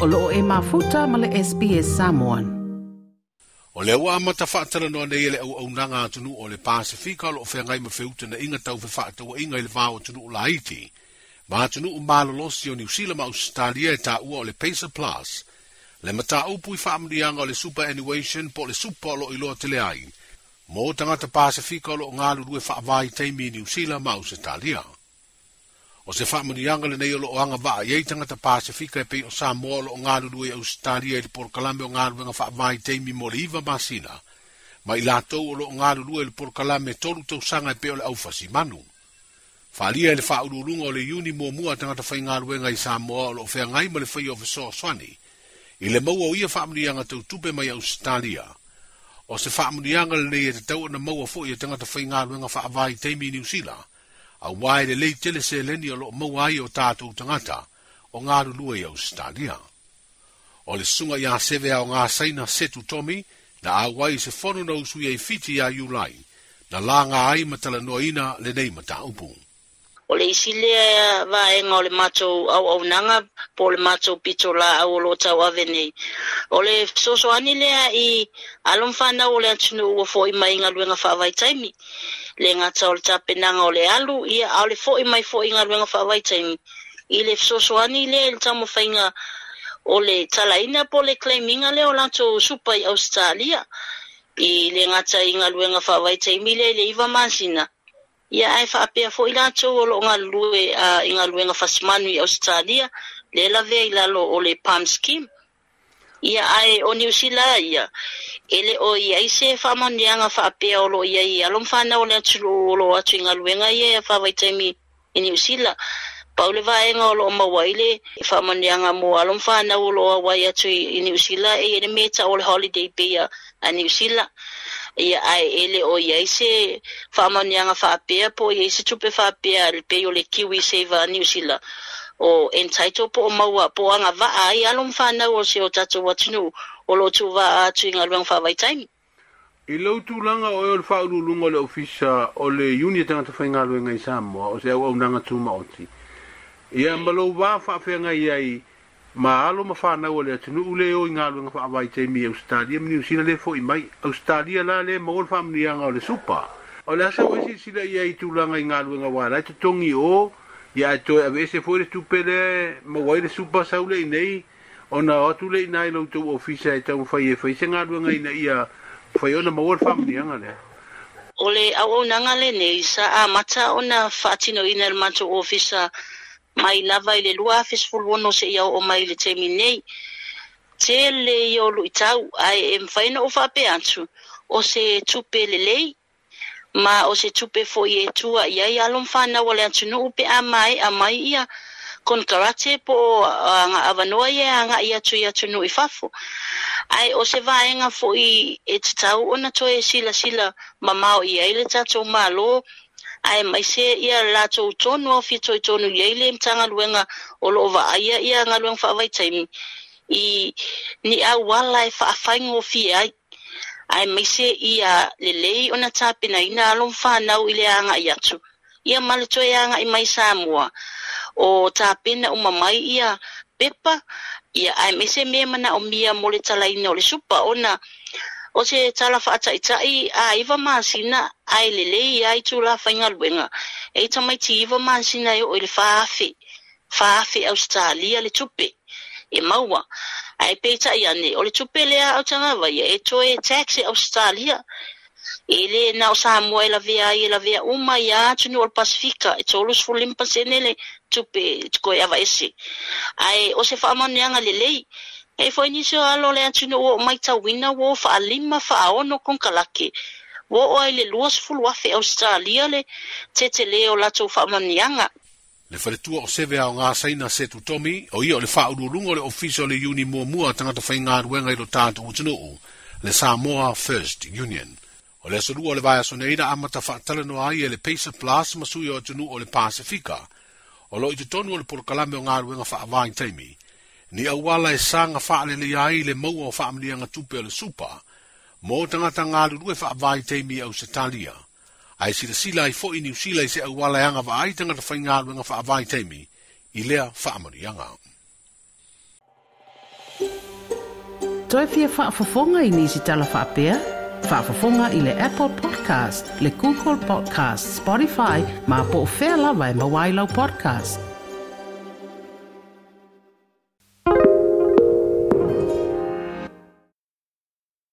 o loo e mafuta ma le SPS Samoan. O le ua amata whaatara noa nei ele au au nanga atunu o le Pasifika o loo whengai ma whiuta na inga tau whewhaatawa inga ele vāo atunu o la Haiti. Ma atunu o malolosi o New Zealand ma Australia e tā ua o le Pesa Plus. Le mata upu i whaamrianga o le superannuation po le super lo ilo atele leai. Mō tangata Pasifika o loo ngālu rue whaavai teimi New Zealand ma Australia. o se faamuniaga lenei o loo aga vaaiai tagata pasifika e pei o samoa o loo e au Stalia ausitalia i le porokalame o galuega faavaiteimi mo le iva masina ma i latou o loo galulue i le porokalame tolu tausaga e pei o le aufasi manu faalia e le faaulūluga o le iuni muamua tagata faigaluega e i samoa o loo feagai ma le faia o fesoasoani i le maua o ia faamuniaga tautupe mai ausitalia o se faamuniaga lenei e tatau ona maua foʻi e tagata faigaluega faavaiteimi i niusila fa a wai le lei tele se leni o lo mau ai o tātou tangata o ngā rulua i Australia. O le sunga i a seve a o ngā saina setu tomi na a wai se fono na usui e fiti a iulai na la ngā ai matala noina le nei mata upu. O le isi lea wā e ngā o le mātou au au nanga po le mātou pito la au lo tau ave nei. O le soso ani i alamwhanau o le atunu ua fo i mai ngā luenga whawai taimi le ngata o le tapenanga o le alu ia a le fo i mai fo i ngā ruenga wha wai taimi i le fsosoani le le tamo whainga o le talaina po le claiminga le o lato supa i Australia i le nga i ngā ruenga wha wai taimi le le iwa masina ia ai wha apea fo i lato o lo ngā lue uh, i ngā ruenga i Australia le lawea i lalo o le Palm Scheme ia ai o New Zealand ia ele o ia i se fa mo fa peolo ia ia lo fa na o le tru e o lo atu nga lu ia fa vai te ni usila paule va enga o lo ma waile fa mo ni mo lo fa na o lo wa ia tu ni usila e ni meta o le holiday pe ia a ni usila ia ai ele o ia i se fa mo fa pe po ia se tu fa pe al pe o le kiwi se va ni usila o entitled po o maua po anga va ai alo mfa na o se o tatu watinu o lo tu va atu inga luang fa vai taimi. I lau tu langa o eo lfa ulu lunga le ofisa o le unia e tanga ta whainga lue ngai Samoa o se au au nanga tu maoti. Ia mbalo wā wha whea ngai ai ma alo ma whanau o le atinu ule o i ngā lue ngai whaawai taimi i Australia mini usina le fo i mai Australia la le maol whamni anga o le supa. O le asa wesi sila ia i tu langa i ngā lue ngai wā rai tatongi o ia e toe ave ese foi le tupele mauai le supasau lei nei ona atu lei na i loutou ofisa e taumafai e faisegaluega ina ia fai ona maua le faamaniaga lea o le auaunaga lenei sa amata ona faatinoina i le matou ofisa mai lava i le lua fesfulono seʻia oo mai i le taimi nei tele i olu itau ae e mafai na o faapea atu o se tupe lelei ma o se tupe fo i e tua ia i alo mwhana wale atu nuu pe a mai a mai ia kon karate po o anga awanoa ia e anga i atu i atu i fafo ai o se vaenga fo i e tatau ona to e sila sila mamao ia le tatou malo ai mai se ia lato utono o fito i tonu ia le mtanga luenga o loo va aia ia anga luenga fa avaitaimi i ni a wala e fa afaingo fi ai ae maise ia lelei ona tapenaina tapinaina alomafanau i le agaʻi atu ia ma le toe agaʻi mai sa mua o tapena uma mai ia pepa ia ae maise mea manaʻomia mo le talaina o le supa ona o se tala faataʻitaʻi aiva masina ae lelei ia i tulafaigaluega e tamaiti iva masina e oo i le faafe faafe australia le tupe e maua ae peitaʻi ane o le tupelea au tagava ia e toe tax e australia e lē na o samoa e lavea ai e lavea uma iā tunuu o le pasifika e tolusfulima pasene le tupe ava ese ae o se faamaneaga lelei e foi nisi o alo le atunuu oo maitauina ua o faalima faaono konkalake ua oo ai le lua sufulu afe australia le tetelē o latou faamaniaga le faletua o seve ao ngā saina se tu tomi, o ia o le wha ururungo le ofiso le uni mua mua tangata whai ngā ruenga i lo tātu utunuu, le Samoa First Union. O le asa rua le vaya soneira a mata whaatala no ai e le Pisa Plus masui o tunu o le Pasifika, o lo i te tonu o le porokalame o ngā ruenga wha avain teimi, ni au wala e sa ngā wha alele ai le maua o wha amrianga tupe o le supa, mō tangata ngā rurue wha avain teimi au se talia ai sila sila i fo'i niu sila i se au wala yanga wa ai tanga tawhai ngā luenga wha avai teimi i lea wha amari yanga. Toi fia wha fafonga i nisi tala wha apea? Wha fafonga i le Apple Podcast, le Google Podcast, Spotify, ma po fela wai e mawailau podcast.